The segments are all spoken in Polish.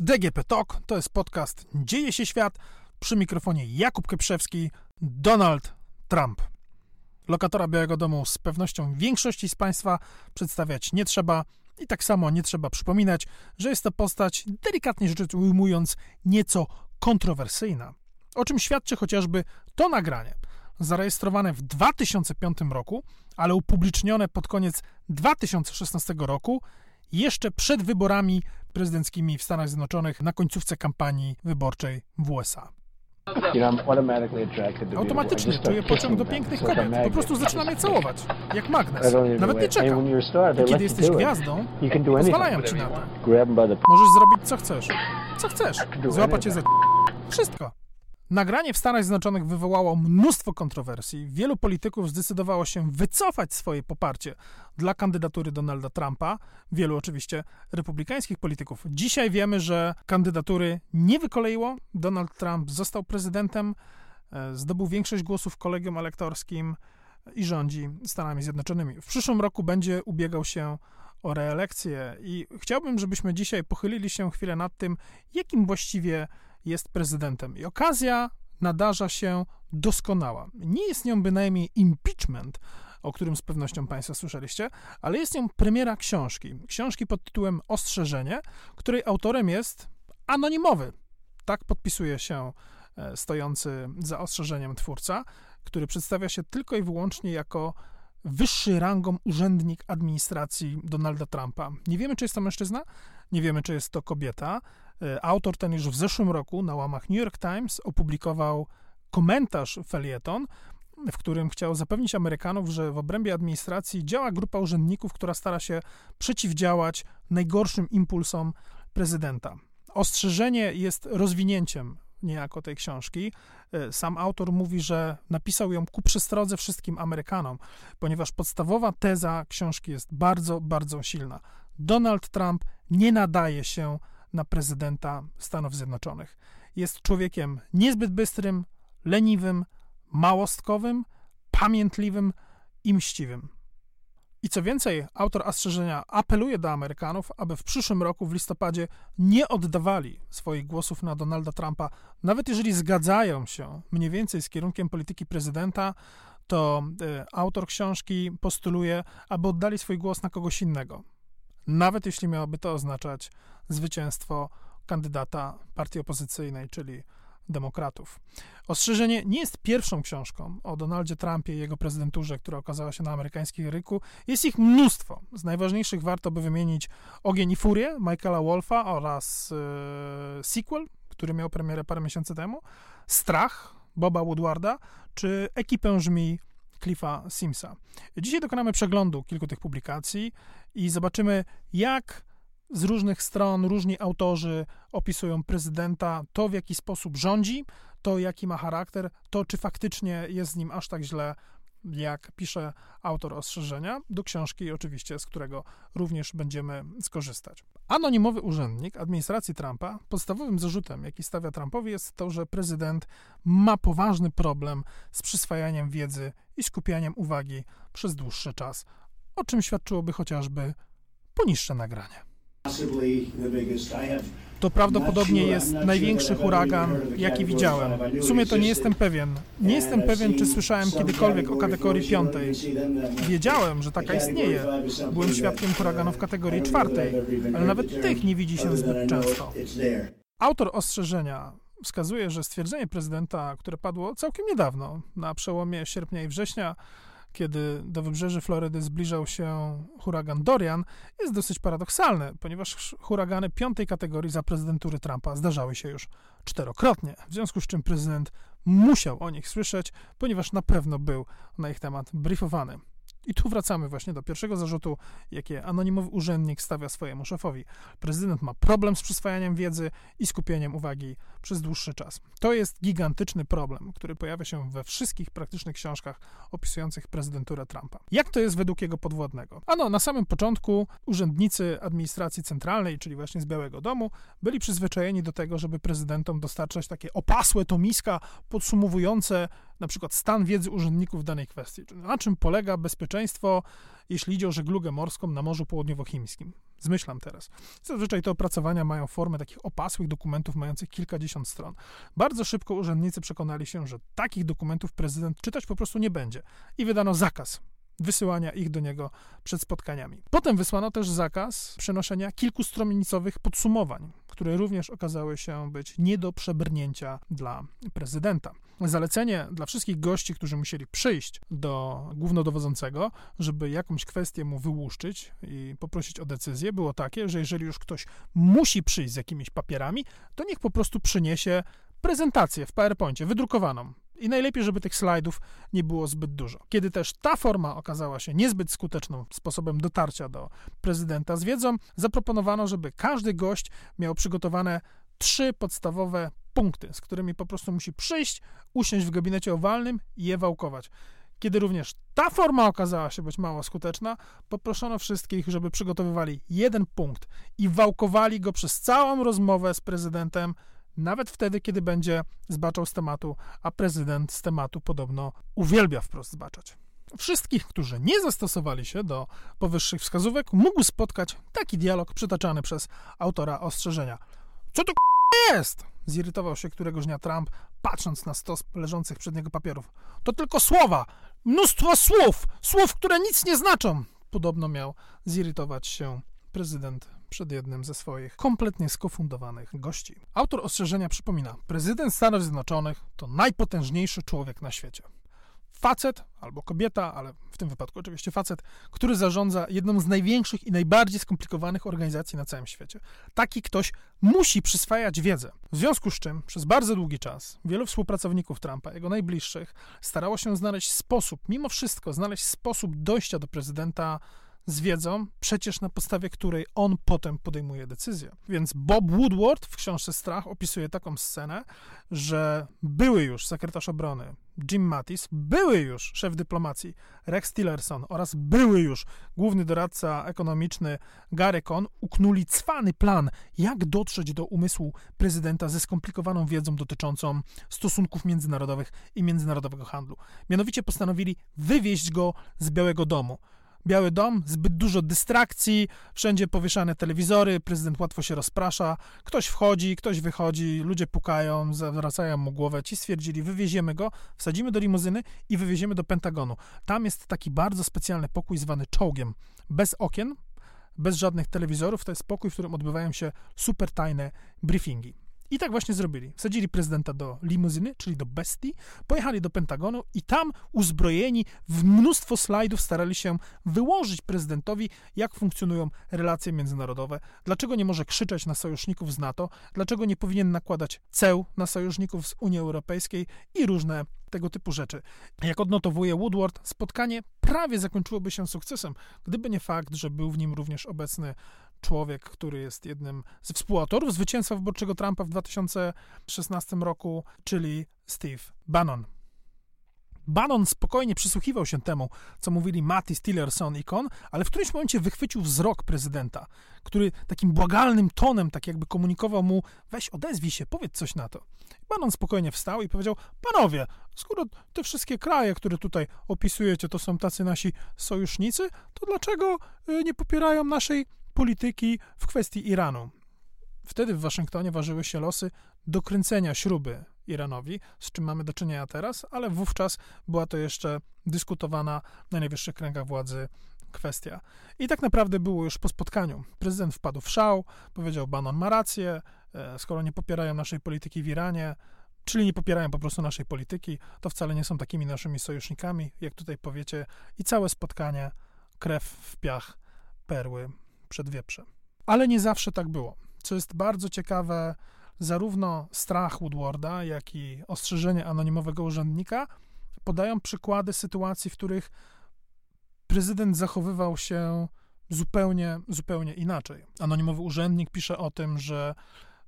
DGP Talk to jest podcast Dzieje się świat. Przy mikrofonie Jakub Keprzewski, Donald Trump. Lokatora Białego Domu z pewnością większości z Państwa przedstawiać nie trzeba i tak samo nie trzeba przypominać, że jest to postać, delikatnie rzecz ujmując, nieco kontrowersyjna. O czym świadczy chociażby to nagranie, zarejestrowane w 2005 roku, ale upublicznione pod koniec 2016 roku, jeszcze przed wyborami prezydenckimi w Stanach Zjednoczonych na końcówce kampanii wyborczej w USA. Automatycznie czuję pociąg do pięknych kobiet. Po prostu zaczynam je całować. Jak magnes. Nawet nie czekam. I kiedy jesteś gwiazdą, pozwalają ci na to. Możesz zrobić co chcesz. Co chcesz. Złapać je za wszystko. Nagranie w Stanach Zjednoczonych wywołało mnóstwo kontrowersji. Wielu polityków zdecydowało się wycofać swoje poparcie dla kandydatury Donalda Trumpa. Wielu oczywiście republikańskich polityków. Dzisiaj wiemy, że kandydatury nie wykoleiło. Donald Trump został prezydentem, e, zdobył większość głosów w kolegium elektorskim i rządzi Stanami Zjednoczonymi. W przyszłym roku będzie ubiegał się o reelekcję i chciałbym, żebyśmy dzisiaj pochylili się chwilę nad tym, jakim właściwie jest prezydentem. I okazja nadarza się doskonała. Nie jest nią bynajmniej impeachment, o którym z pewnością Państwo słyszeliście, ale jest nią premiera książki. Książki pod tytułem Ostrzeżenie, której autorem jest anonimowy. Tak podpisuje się e, stojący za ostrzeżeniem twórca, który przedstawia się tylko i wyłącznie jako wyższy rangą urzędnik administracji Donalda Trumpa. Nie wiemy, czy jest to mężczyzna, nie wiemy, czy jest to kobieta. E, autor ten już w zeszłym roku na łamach New York Times opublikował komentarz felieton, w którym chciał zapewnić Amerykanów, że w obrębie administracji działa grupa urzędników, która stara się przeciwdziałać najgorszym impulsom prezydenta. Ostrzeżenie jest rozwinięciem niejako tej książki. E, sam autor mówi, że napisał ją ku przestrodze wszystkim Amerykanom, ponieważ podstawowa teza książki jest bardzo, bardzo silna. Donald Trump nie nadaje się na prezydenta Stanów Zjednoczonych. Jest człowiekiem niezbyt bystrym, leniwym, małostkowym, pamiętliwym i mściwym. I co więcej, autor ostrzeżenia apeluje do Amerykanów, aby w przyszłym roku, w listopadzie, nie oddawali swoich głosów na Donalda Trumpa, nawet jeżeli zgadzają się mniej więcej z kierunkiem polityki prezydenta, to y, autor książki postuluje, aby oddali swój głos na kogoś innego. Nawet jeśli miałoby to oznaczać zwycięstwo kandydata partii opozycyjnej, czyli demokratów. Ostrzeżenie nie jest pierwszą książką o Donaldzie Trumpie i jego prezydenturze, która okazała się na amerykańskim rynku. Jest ich mnóstwo. Z najważniejszych warto by wymienić Ogień i Furię Michaela Wolfa oraz e, sequel, który miał premierę parę miesięcy temu, Strach Boba Woodwarda, czy Ekipę Żmi Cliffa Simsa. Dzisiaj dokonamy przeglądu kilku tych publikacji i zobaczymy, jak z różnych stron różni autorzy opisują prezydenta, to w jaki sposób rządzi, to jaki ma charakter, to czy faktycznie jest z nim aż tak źle, jak pisze autor ostrzeżenia, do książki oczywiście, z którego również będziemy skorzystać. Anonimowy urzędnik administracji Trumpa, podstawowym zarzutem, jaki stawia Trumpowi, jest to, że prezydent ma poważny problem z przyswajaniem wiedzy i skupianiem uwagi przez dłuższy czas, o czym świadczyłoby chociażby poniższe nagranie. To prawdopodobnie jest największy huragan, jaki widziałem. W sumie to nie jestem pewien. Nie jestem pewien, czy słyszałem kiedykolwiek o kategorii piątej. Wiedziałem, że taka istnieje. Byłem świadkiem huraganów kategorii czwartej, ale nawet tych nie widzi się zbyt często. Autor ostrzeżenia wskazuje, że stwierdzenie prezydenta, które padło całkiem niedawno, na przełomie sierpnia i września, kiedy do wybrzeży Florydy zbliżał się huragan Dorian, jest dosyć paradoksalny, ponieważ huragany piątej kategorii za prezydentury Trumpa zdarzały się już czterokrotnie, w związku z czym prezydent musiał o nich słyszeć, ponieważ na pewno był na ich temat briefowany. I tu wracamy właśnie do pierwszego zarzutu, jakie anonimowy urzędnik stawia swojemu szefowi. Prezydent ma problem z przyswajaniem wiedzy i skupieniem uwagi przez dłuższy czas. To jest gigantyczny problem, który pojawia się we wszystkich praktycznych książkach opisujących prezydenturę Trumpa. Jak to jest według jego podwładnego? Ano, na samym początku urzędnicy administracji centralnej, czyli właśnie z Białego Domu, byli przyzwyczajeni do tego, żeby prezydentom dostarczać takie opasłe tomiska podsumowujące na przykład stan wiedzy urzędników w danej kwestii. Na czym polega bezpieczeństwo, jeśli idzie o żeglugę morską na Morzu Południowochińskim? Zmyślam teraz. Zazwyczaj te opracowania mają formę takich opasłych dokumentów mających kilkadziesiąt stron. Bardzo szybko urzędnicy przekonali się, że takich dokumentów prezydent czytać po prostu nie będzie i wydano zakaz wysyłania ich do niego przed spotkaniami. Potem wysłano też zakaz przenoszenia kilkustronicowych podsumowań, które również okazały się być nie do przebrnięcia dla prezydenta. Zalecenie dla wszystkich gości, którzy musieli przyjść do głównodowodzącego, żeby jakąś kwestię mu wyłuszczyć i poprosić o decyzję, było takie, że jeżeli już ktoś musi przyjść z jakimiś papierami, to niech po prostu przyniesie prezentację w PowerPoincie, wydrukowaną, i najlepiej, żeby tych slajdów nie było zbyt dużo. Kiedy też ta forma okazała się niezbyt skuteczną sposobem dotarcia do prezydenta z wiedzą, zaproponowano, żeby każdy gość miał przygotowane trzy podstawowe punkty, z którymi po prostu musi przyjść, usiąść w gabinecie owalnym i je wałkować. Kiedy również ta forma okazała się być mało skuteczna, poproszono wszystkich, żeby przygotowywali jeden punkt i wałkowali go przez całą rozmowę z prezydentem nawet wtedy, kiedy będzie zbaczał z tematu, a prezydent z tematu podobno uwielbia wprost zbaczać. Wszystkich, którzy nie zastosowali się do powyższych wskazówek, mógł spotkać taki dialog przytaczany przez autora ostrzeżenia. Co to jest? Zirytował się któregoś dnia Trump, patrząc na stos leżących przed niego papierów. To tylko słowa! Mnóstwo słów! Słów, które nic nie znaczą! Podobno miał zirytować się prezydent przed jednym ze swoich kompletnie skofundowanych gości. Autor ostrzeżenia przypomina: prezydent Stanów Zjednoczonych to najpotężniejszy człowiek na świecie. Facet albo kobieta, ale w tym wypadku oczywiście facet, który zarządza jedną z największych i najbardziej skomplikowanych organizacji na całym świecie. Taki ktoś musi przyswajać wiedzę. W związku z czym przez bardzo długi czas wielu współpracowników Trumpa, jego najbliższych, starało się znaleźć sposób, mimo wszystko, znaleźć sposób dojścia do prezydenta z wiedzą, przecież na podstawie której on potem podejmuje decyzję. Więc Bob Woodward w książce Strach opisuje taką scenę, że były już sekretarz obrony Jim Mattis, były już szef dyplomacji Rex Tillerson oraz były już główny doradca ekonomiczny Gary Cohn uknuli cwany plan, jak dotrzeć do umysłu prezydenta ze skomplikowaną wiedzą dotyczącą stosunków międzynarodowych i międzynarodowego handlu. Mianowicie postanowili wywieźć go z Białego Domu. Biały Dom, zbyt dużo dystrakcji, wszędzie powieszane telewizory, prezydent łatwo się rozprasza, ktoś wchodzi, ktoś wychodzi, ludzie pukają, zawracają mu głowę. Ci stwierdzili, wywieziemy go, wsadzimy do limuzyny i wywieziemy do Pentagonu. Tam jest taki bardzo specjalny pokój zwany czołgiem, bez okien, bez żadnych telewizorów. To jest pokój, w którym odbywają się super tajne briefingi. I tak właśnie zrobili. Wsadzili prezydenta do limuzyny, czyli do bestii, pojechali do Pentagonu i tam uzbrojeni w mnóstwo slajdów starali się wyłożyć prezydentowi, jak funkcjonują relacje międzynarodowe, dlaczego nie może krzyczeć na sojuszników z NATO, dlaczego nie powinien nakładać ceł na sojuszników z Unii Europejskiej i różne tego typu rzeczy. Jak odnotowuje Woodward, spotkanie prawie zakończyłoby się sukcesem, gdyby nie fakt, że był w nim również obecny człowiek, który jest jednym ze współautorów zwycięstwa wyborczego Trumpa w 2016 roku, czyli Steve Bannon. Bannon spokojnie przysłuchiwał się temu, co mówili Mattis, Tillerson i Con, ale w którymś momencie wychwycił wzrok prezydenta, który takim błagalnym tonem, tak jakby komunikował mu, weź odezwij się, powiedz coś na to. Bannon spokojnie wstał i powiedział, panowie, skoro te wszystkie kraje, które tutaj opisujecie, to są tacy nasi sojusznicy, to dlaczego y, nie popierają naszej polityki w kwestii Iranu. Wtedy w Waszyngtonie ważyły się losy dokręcenia śruby Iranowi, z czym mamy do czynienia teraz, ale wówczas była to jeszcze dyskutowana na najwyższych kręgach władzy kwestia. I tak naprawdę było już po spotkaniu. Prezydent wpadł w szał, powiedział, Bannon ma rację, e, skoro nie popierają naszej polityki w Iranie, czyli nie popierają po prostu naszej polityki, to wcale nie są takimi naszymi sojusznikami, jak tutaj powiecie, i całe spotkanie, krew w piach, perły przed wieprzem. Ale nie zawsze tak było. Co jest bardzo ciekawe, zarówno strach Woodwarda, jak i ostrzeżenie anonimowego urzędnika podają przykłady sytuacji, w których prezydent zachowywał się zupełnie, zupełnie inaczej. Anonimowy urzędnik pisze o tym, że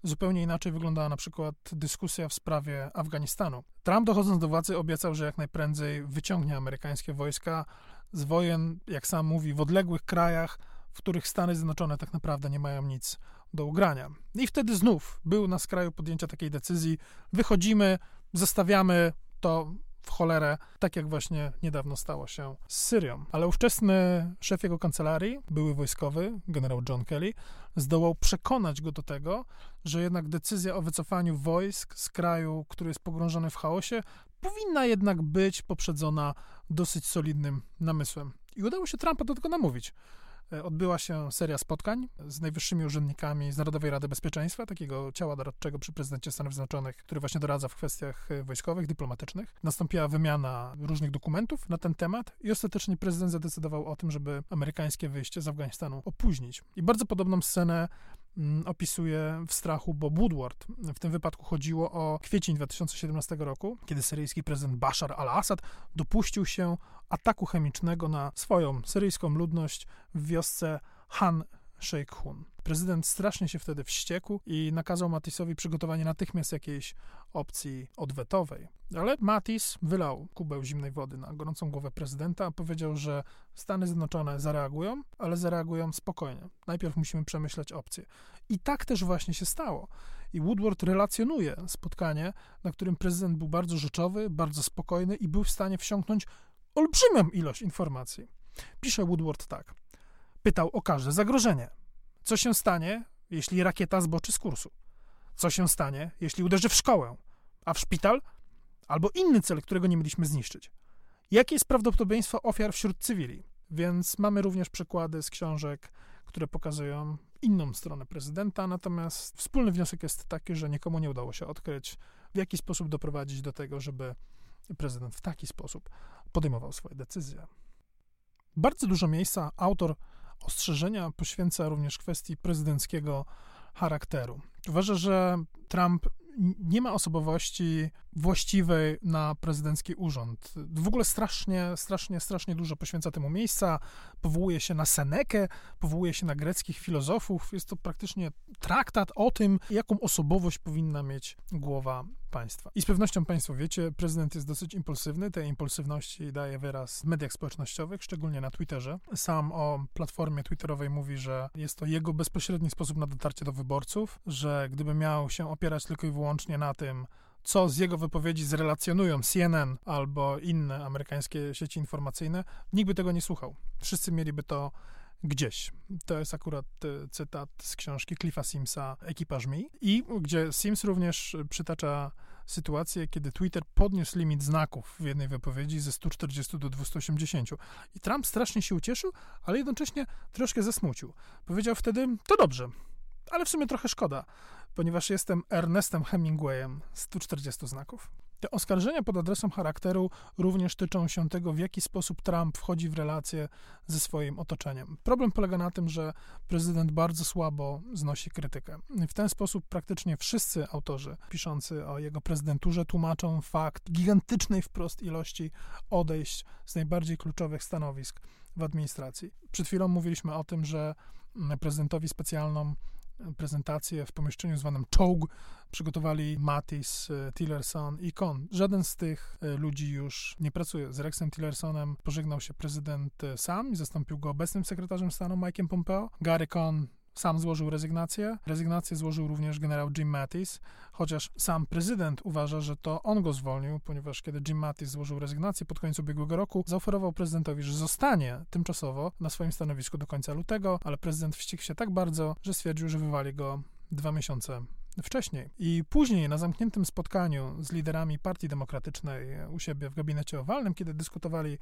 zupełnie inaczej wyglądała na przykład dyskusja w sprawie Afganistanu. Trump dochodząc do władzy obiecał, że jak najprędzej wyciągnie amerykańskie wojska z wojen, jak sam mówi, w odległych krajach, w których Stany Zjednoczone tak naprawdę nie mają nic do ugrania. I wtedy znów był na skraju podjęcia takiej decyzji: wychodzimy, zostawiamy to w cholerę, tak jak właśnie niedawno stało się z Syrią. Ale ówczesny szef jego kancelarii, były wojskowy, generał John Kelly, zdołał przekonać go do tego, że jednak decyzja o wycofaniu wojsk z kraju, który jest pogrążony w chaosie, powinna jednak być poprzedzona dosyć solidnym namysłem. I udało się Trumpa do tego namówić. E, odbyła się seria spotkań z najwyższymi urzędnikami z Narodowej Rady Bezpieczeństwa, takiego ciała doradczego przy prezydencie Stanów Zjednoczonych, który właśnie doradza w kwestiach e, wojskowych, dyplomatycznych. Nastąpiła wymiana różnych dokumentów na ten temat i ostatecznie prezydent zadecydował o tym, żeby amerykańskie wyjście z Afganistanu opóźnić. I bardzo podobną scenę opisuje w strachu Bob Woodward. W tym wypadku chodziło o kwiecień 2017 roku, kiedy syryjski prezydent Bashar al-Assad dopuścił się ataku chemicznego na swoją syryjską ludność w wiosce Han Sheikh Hun. Prezydent strasznie się wtedy wściekł i nakazał Matisowi przygotowanie natychmiast jakiejś opcji odwetowej. Ale Matis wylał kubeł zimnej wody na gorącą głowę prezydenta, a powiedział, że Stany Zjednoczone zareagują, ale zareagują spokojnie. Najpierw musimy przemyśleć opcję. I tak też właśnie się stało. I Woodward relacjonuje spotkanie, na którym prezydent był bardzo rzeczowy, bardzo spokojny i był w stanie wsiąknąć olbrzymią ilość informacji. Pisze Woodward tak. Pytał o każde zagrożenie. Co się stanie, jeśli rakieta zboczy z kursu? Co się stanie, jeśli uderzy w szkołę, a w szpital albo inny cel, którego nie mieliśmy zniszczyć? Jakie jest prawdopodobieństwo ofiar wśród cywili? Więc mamy również przykłady z książek, które pokazują inną stronę prezydenta, natomiast wspólny wniosek jest taki, że nikomu nie udało się odkryć, w jaki sposób doprowadzić do tego, żeby prezydent w taki sposób podejmował swoje decyzje. Bardzo dużo miejsca autor ostrzeżenia poświęca również kwestii prezydenckiego charakteru. Uważa, że Trump nie ma osobowości właściwej na prezydencki urząd. W ogóle strasznie, strasznie, strasznie dużo poświęca temu miejsca. Powołuje się na Senekę, powołuje się na greckich filozofów. Jest to praktycznie traktat o tym, jaką osobowość powinna mieć głowa państwa. I z pewnością Państwo wiecie, prezydent jest dosyć impulsywny. Tej impulsywności daje wyraz w mediach społecznościowych, szczególnie na Twitterze. Sam o platformie Twitterowej mówi, że jest to jego bezpośredni sposób na dotarcie do wyborców, że gdyby miał się opierać tylko i wyłącznie na tym, co z jego wypowiedzi zrelacjonują CNN albo inne amerykańskie sieci informacyjne, nikt by tego nie słuchał. Wszyscy mieliby to gdzieś. To jest akurat e, cytat z książki Cliffa Simsa Ekipaż Mi i gdzie Sims również przytacza sytuację, kiedy Twitter podniósł limit znaków w jednej wypowiedzi ze 140 do 280. I Trump strasznie się ucieszył, ale jednocześnie troszkę zasmucił. Powiedział wtedy, to dobrze, ale w sumie trochę szkoda, ponieważ jestem Ernestem Hemingwayem 140 znaków. Te oskarżenia pod adresem charakteru również tyczą się tego, w jaki sposób Trump wchodzi w relacje ze swoim otoczeniem. Problem polega na tym, że prezydent bardzo słabo znosi krytykę. W ten sposób praktycznie wszyscy autorzy piszący o jego prezydenturze tłumaczą fakt gigantycznej wprost ilości odejść z najbardziej kluczowych stanowisk w administracji. Przed chwilą mówiliśmy o tym, że prezydentowi specjalną prezentację w pomieszczeniu zwanym czołg przygotowali Mattis, e, Tillerson i Kohn. Żaden z tych e, ludzi już nie pracuje. Z Rexem Tillersonem pożegnał się prezydent e, sam i zastąpił go obecnym sekretarzem stanu Mike'em Pompeo. Gary Cohn sam złożył rezygnację. Rezygnację złożył również generał Jim Mattis, chociaż sam prezydent uważa, że to on go zwolnił, ponieważ kiedy Jim Mattis złożył rezygnację pod koniec ubiegłego roku, zaoferował prezydentowi, że zostanie tymczasowo na swoim stanowisku do końca lutego, ale prezydent wściekł się tak bardzo, że stwierdził, że wywali go dwa miesiące wcześniej. I później na zamkniętym spotkaniu z liderami Partii Demokratycznej u siebie w gabinecie owalnym, kiedy dyskutowali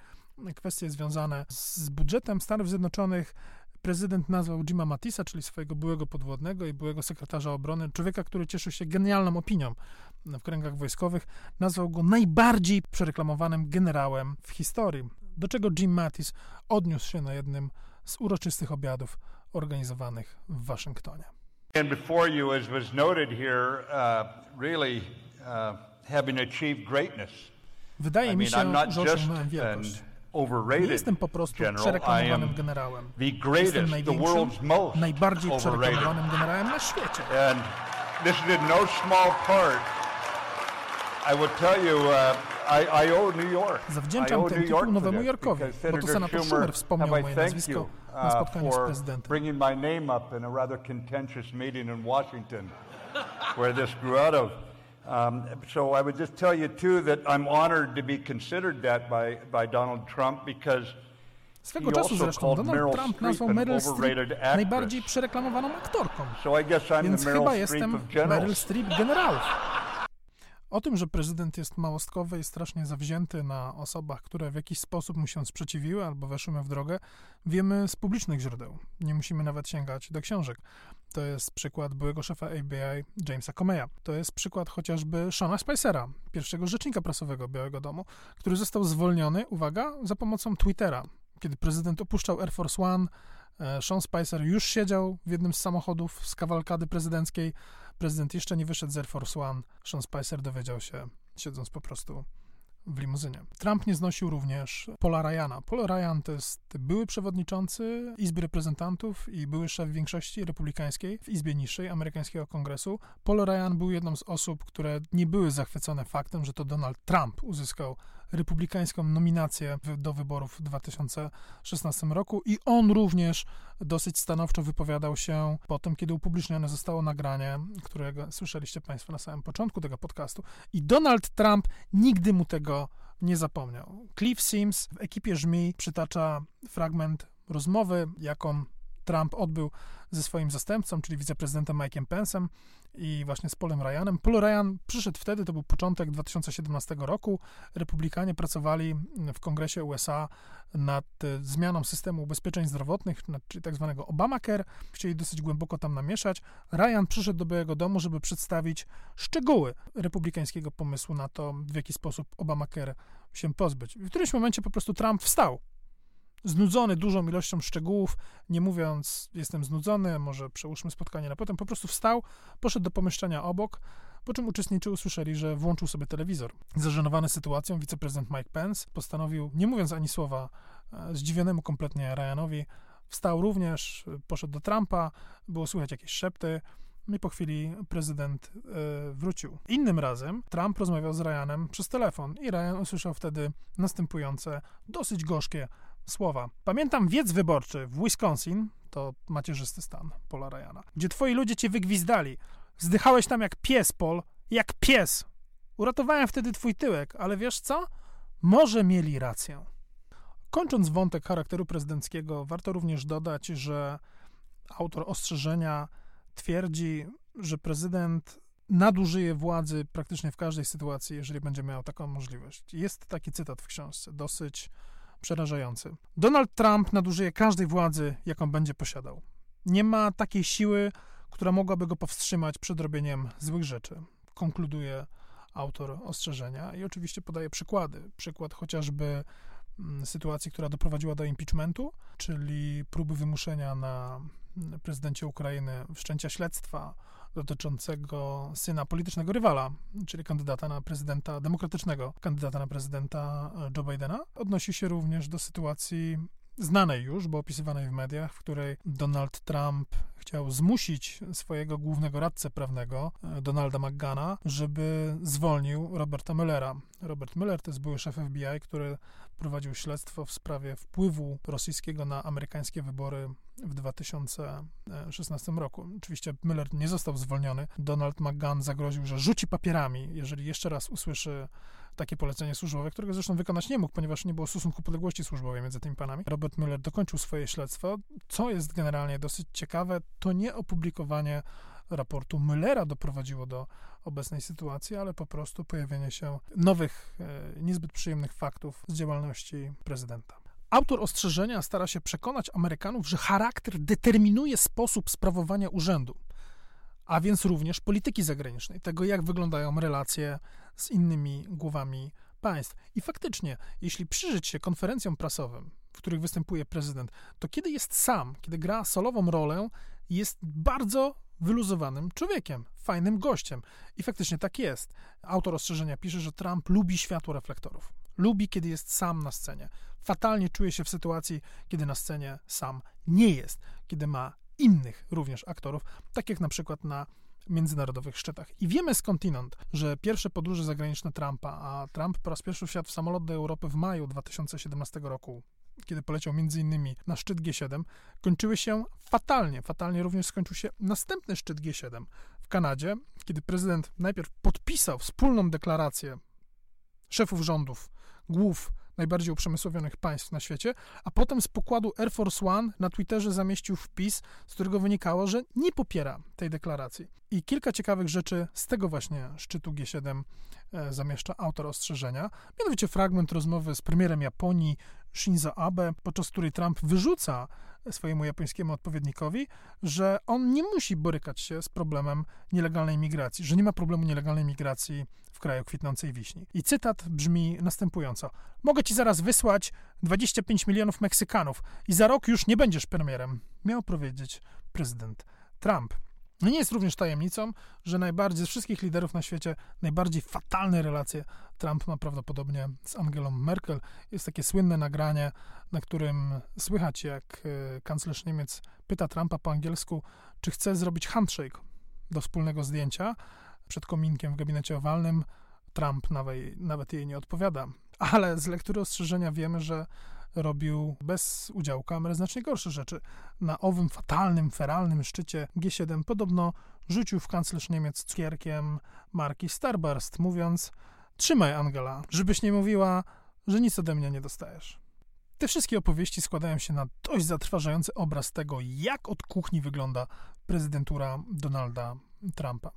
kwestie związane z budżetem Stanów Zjednoczonych, prezydent nazwał Jima Matisa, czyli swojego byłego podwodnego i byłego sekretarza obrony, człowieka, który cieszył się genialną opinią w kręgach wojskowych, nazwał go najbardziej przereklamowanym generałem w historii. Do czego Jim Mattis odniósł się na jednym z uroczystych obiadów organizowanych w Waszyngtonie. And before you, as was noted here, uh, really uh, having achieved greatness. Wydaje mi się, że osiągnąłem wielkość. Nie jestem po prostu przereklamowanym generałem. Jestem największym, najbardziej przereklamowanym generałem na świecie. And this is in no small part. I would tell you, uh, I, I owe New York. Zawdzięczam ten tytuł Nowemu Yorkowi, bo to senator Schumer wspomniał moje nazwisko na uh, spotkaniu z prezydentem. bringing my name up in a rather contentious meeting in Washington, where this grew out of. Um, so I would just tell you too that I'm honored to be considered that by, by Donald Trump because Swego czasu zresztą Donald Trump nazwał Meryl Streep najbardziej przereklamowaną aktorką. Więc chyba jestem Meryl Streep generałów. O tym, że prezydent jest małostkowy i strasznie zawzięty na osobach, które w jakiś sposób mu się sprzeciwiły albo weszły mu w drogę, wiemy z publicznych źródeł. Nie musimy nawet sięgać do książek. To jest przykład byłego szefa FBI Jamesa Comeya. To jest przykład chociażby Shona Spicera, pierwszego rzecznika prasowego Białego Domu, który został zwolniony, uwaga, za pomocą Twittera. Kiedy prezydent opuszczał Air Force One, e, Sean Spicer już siedział w jednym z samochodów z kawalkady prezydenckiej. Prezydent jeszcze nie wyszedł z Air Force One. Sean Spicer dowiedział się, siedząc po prostu w limuzynie. Trump nie znosił również Paula Ryana. Paul Ryan to jest były przewodniczący Izby Reprezentantów i były szef większości republikańskiej w Izbie Niższej amerykańskiego kongresu. Paul Ryan był jedną z osób, które nie były zachwycone faktem, że to Donald Trump uzyskał republikańską nominację do wyborów w 2016 roku i on również dosyć stanowczo wypowiadał się po tym, kiedy upublicznione zostało nagranie, którego słyszeliście Państwo na samym początku tego podcastu. I Donald Trump nigdy mu tego nie zapomniał. Cliff Sims w ekipie Żmi przytacza fragment rozmowy, jaką Trump odbył ze swoim zastępcą, czyli wiceprezydentem Mike'em Pence'em i właśnie z Polem Ryanem. Paul Ryan przyszedł wtedy, to był początek 2017 roku. Republikanie pracowali w Kongresie USA nad e, zmianą systemu ubezpieczeń zdrowotnych, czyli tak zwanego Obamacare. Chcieli dosyć głęboko tam namieszać. Ryan przyszedł do Białego Domu, żeby przedstawić szczegóły republikańskiego pomysłu na to, w jaki sposób Obamacare się pozbyć. W którymś momencie po prostu Trump wstał znudzony dużą ilością szczegółów, nie mówiąc, jestem znudzony, może przełóżmy spotkanie na potem, po prostu wstał, poszedł do pomieszczenia obok, po czym uczestniczy usłyszeli, że włączył sobie telewizor. Zażenowany sytuacją, wiceprezydent Mike Pence postanowił, nie mówiąc ani słowa, e, zdziwionemu kompletnie Ryanowi, wstał również, poszedł do Trumpa, było słychać jakieś szepty, no i po chwili prezydent y, wrócił. Innym razem Trump rozmawiał z Ryanem przez telefon i Ryan usłyszał wtedy następujące, dosyć gorzkie słowa. Pamiętam wiec wyborczy w Wisconsin, to macierzysty stan Paula Ryana, gdzie twoi ludzie cię wygwizdali. Zdychałeś tam jak pies, Paul, jak pies. Uratowałem wtedy twój tyłek, ale wiesz co? Może mieli rację. Kończąc wątek charakteru prezydenckiego, warto również dodać, że autor ostrzeżenia twierdzi, że prezydent nadużyje władzy praktycznie w każdej sytuacji, jeżeli będzie miał taką możliwość. Jest taki cytat w książce, dosyć przerażający. Donald Trump nadużyje każdej władzy, jaką będzie posiadał. Nie ma takiej siły, która mogłaby go powstrzymać przed robieniem złych rzeczy. Konkluduje autor ostrzeżenia i oczywiście podaje przykłady. Przykład chociażby mm, sytuacji, która doprowadziła do impeachmentu, czyli próby wymuszenia na prezydencie Ukrainy wszczęcia śledztwa dotyczącego syna politycznego rywala, czyli kandydata na prezydenta demokratycznego, kandydata na prezydenta Joe Bidena. Odnosi się również do sytuacji znanej już, bo opisywanej w mediach, w której Donald Trump chciał zmusić swojego głównego radcę prawnego, e, Donalda McGana, żeby zwolnił Roberta Muellera. Robert Mueller to jest były szef FBI, który prowadził śledztwo w sprawie wpływu rosyjskiego na amerykańskie wybory w 2016 roku. Oczywiście Mueller nie został zwolniony. Donald McGahn zagroził, że rzuci papierami, jeżeli jeszcze raz usłyszy takie polecenie służbowe, którego zresztą wykonać nie mógł, ponieważ nie było stosunku podległości służbowej między tymi panami. Robert Mueller dokończył swoje śledztwo. Co jest generalnie dosyć ciekawe, to nie opublikowanie raportu Müllera doprowadziło do obecnej sytuacji, ale po prostu pojawienie się nowych, e, niezbyt przyjemnych faktów z działalności prezydenta. Autor ostrzeżenia stara się przekonać Amerykanów, że charakter determinuje sposób sprawowania urzędu, a więc również polityki zagranicznej, tego jak wyglądają relacje z innymi głowami państw. I faktycznie, jeśli przyjrzeć się konferencjom prasowym, w których występuje prezydent, to kiedy jest sam, kiedy gra solową rolę, jest bardzo wyluzowanym człowiekiem, fajnym gościem. I faktycznie tak jest. Autor ostrzeżenia pisze, że Trump lubi światło reflektorów. Lubi, kiedy jest sam na scenie. Fatalnie czuje się w sytuacji, kiedy na scenie sam nie jest, kiedy ma innych również aktorów, tak jak na przykład na międzynarodowych szczytach. I wiemy skądinąd, że pierwsze podróże zagraniczne Trumpa, a Trump po raz pierwszy wsiadł w samolot do Europy w maju 2017 roku, kiedy poleciał między innymi na szczyt G7, kończyły się fatalnie. Fatalnie również skończył się następny szczyt G7, w w Kanadzie, kiedy prezydent najpierw podpisał wspólną deklarację szefów rządów, głów najbardziej uprzemysłowionych państw na świecie, a potem z pokładu Air Force One na Twitterze zamieścił wpis, z którego wynikało, że nie popiera tej deklaracji. I kilka ciekawych rzeczy z tego właśnie szczytu G7 e, zamieszcza autor ostrzeżenia. Mianowicie fragment rozmowy z premierem Japonii Shinzo Abe, podczas której Trump wyrzuca swojemu japońskiemu odpowiednikowi, że on nie musi borykać się z problemem nielegalnej migracji, że nie ma problemu nielegalnej migracji w kraju kwitnącej wiśni. I cytat brzmi następująco: Mogę ci zaraz wysłać 25 milionów Meksykanów i za rok już nie będziesz premierem, miał powiedzieć prezydent Trump. No nie jest również tajemnicą, że najbardziej z wszystkich liderów na świecie najbardziej fatalne relacje Trump ma prawdopodobnie z Angelą Merkel. Jest takie słynne nagranie, na którym słychać, jak e, kanclerz Niemiec pyta Trumpa po angielsku, czy chce zrobić handshake do wspólnego zdjęcia przed kominkiem w gabinecie owalnym. Trump nawet, nawet jej nie odpowiada. Ale z lektury ostrzeżenia wiemy, że robił bez udziału kamery znacznie gorsze rzeczy. Na owym fatalnym, feralnym szczycie G7 podobno rzucił w kanclerz Niemiec cukierkiem marki Starburst, mówiąc trzymaj Angela, żebyś nie mówiła, że nic ode mnie nie dostajesz. Te wszystkie opowieści składają się na dość zatrważający obraz tego, jak od kuchni wygląda prezydentura Donalda Trumpa.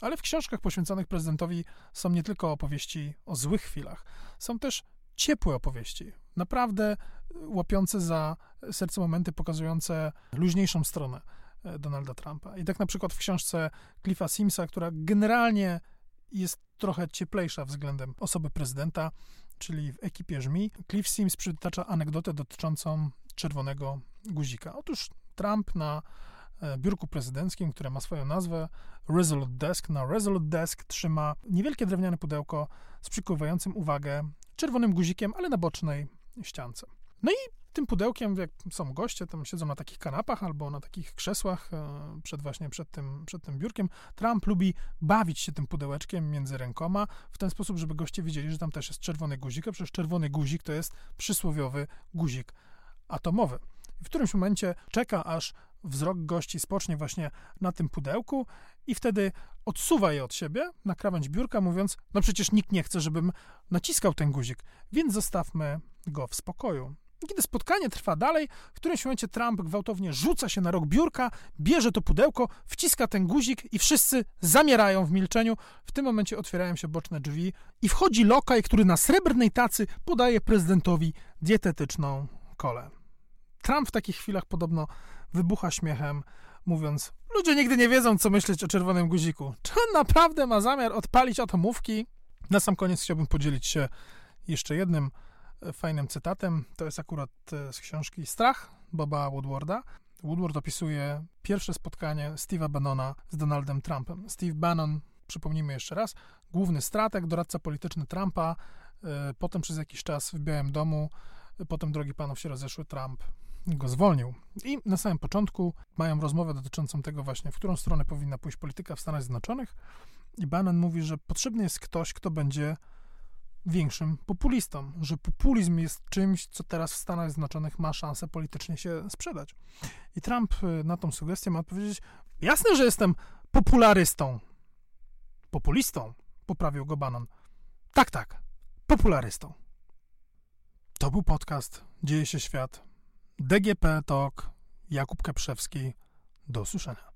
Ale w książkach poświęconych prezydentowi są nie tylko opowieści o złych chwilach, są też ciepłe opowieści, naprawdę łapiące za serce momenty pokazujące luźniejszą stronę e, Donalda Trumpa. I tak na przykład w książce Cliffa Simsa, która generalnie jest trochę cieplejsza względem osoby prezydenta, czyli w ekipie Żmi, Cliff Sims przytacza anegdotę dotyczącą czerwonego guzika. Otóż Trump na e, biurku prezydenckim, które ma swoją nazwę Resolute Desk, na Resolute Desk trzyma niewielkie drewniane pudełko z przykuwającym uwagę czerwonym guzikiem, ale na bocznej ściance. No i tym pudełkiem, jak są goście, tam siedzą na takich kanapach albo na takich krzesłach e, przed właśnie przed tym, przed tym biurkiem. Trump lubi bawić się tym pudełeczkiem między rękoma w ten sposób, żeby goście wiedzieli, że tam też jest czerwony guzik, a przecież czerwony guzik to jest przysłowiowy guzik atomowy. W którymś momencie czeka, aż wzrok gości spocznie właśnie na tym pudełku i wtedy odsuwa je od siebie na krawędź biurka, mówiąc: No przecież nikt nie chce, żebym naciskał ten guzik, więc zostawmy go w spokoju. Kiedy spotkanie trwa dalej, w którymś momencie Trump gwałtownie rzuca się na rok biurka, bierze to pudełko, wciska ten guzik i wszyscy zamierają w milczeniu. W tym momencie otwierają się boczne drzwi i wchodzi lokaj, który na srebrnej tacy podaje prezydentowi dietetyczną kolę. Trump w takich chwilach podobno wybucha śmiechem, mówiąc: Ludzie nigdy nie wiedzą, co myśleć o czerwonym guziku. Czy on naprawdę ma zamiar odpalić atomówki? Na sam koniec chciałbym podzielić się jeszcze jednym e, fajnym cytatem. To jest akurat e, z książki Strach Boba Woodwarda. Woodward opisuje pierwsze spotkanie Steve'a Bannona z Donaldem Trumpem. Steve Bannon, przypomnijmy jeszcze raz, główny strateg, doradca polityczny Trumpa, e, potem przez jakiś czas w Białym Domu, potem drogi panów się rozeszły, Trump go zwolnił. I na samym początku mają rozmowę dotyczącą tego właśnie, w którą stronę powinna pójść polityka w Stanach Zjednoczonych. I Bannon mówi, że potrzebny jest ktoś, kto będzie większym populistą, że populizm jest czymś, co teraz w Stanach Zjednoczonych ma szansę politycznie się sprzedać. I Trump y, na tą sugestię ma odpowiedzieć: Jasne, że jestem popularystą. Populistą, poprawił go Bannon. Tak, tak, popularystą. To był podcast Dzieje się świat DGP Talk, Jakub Kaprzewski. Do usłyszenia.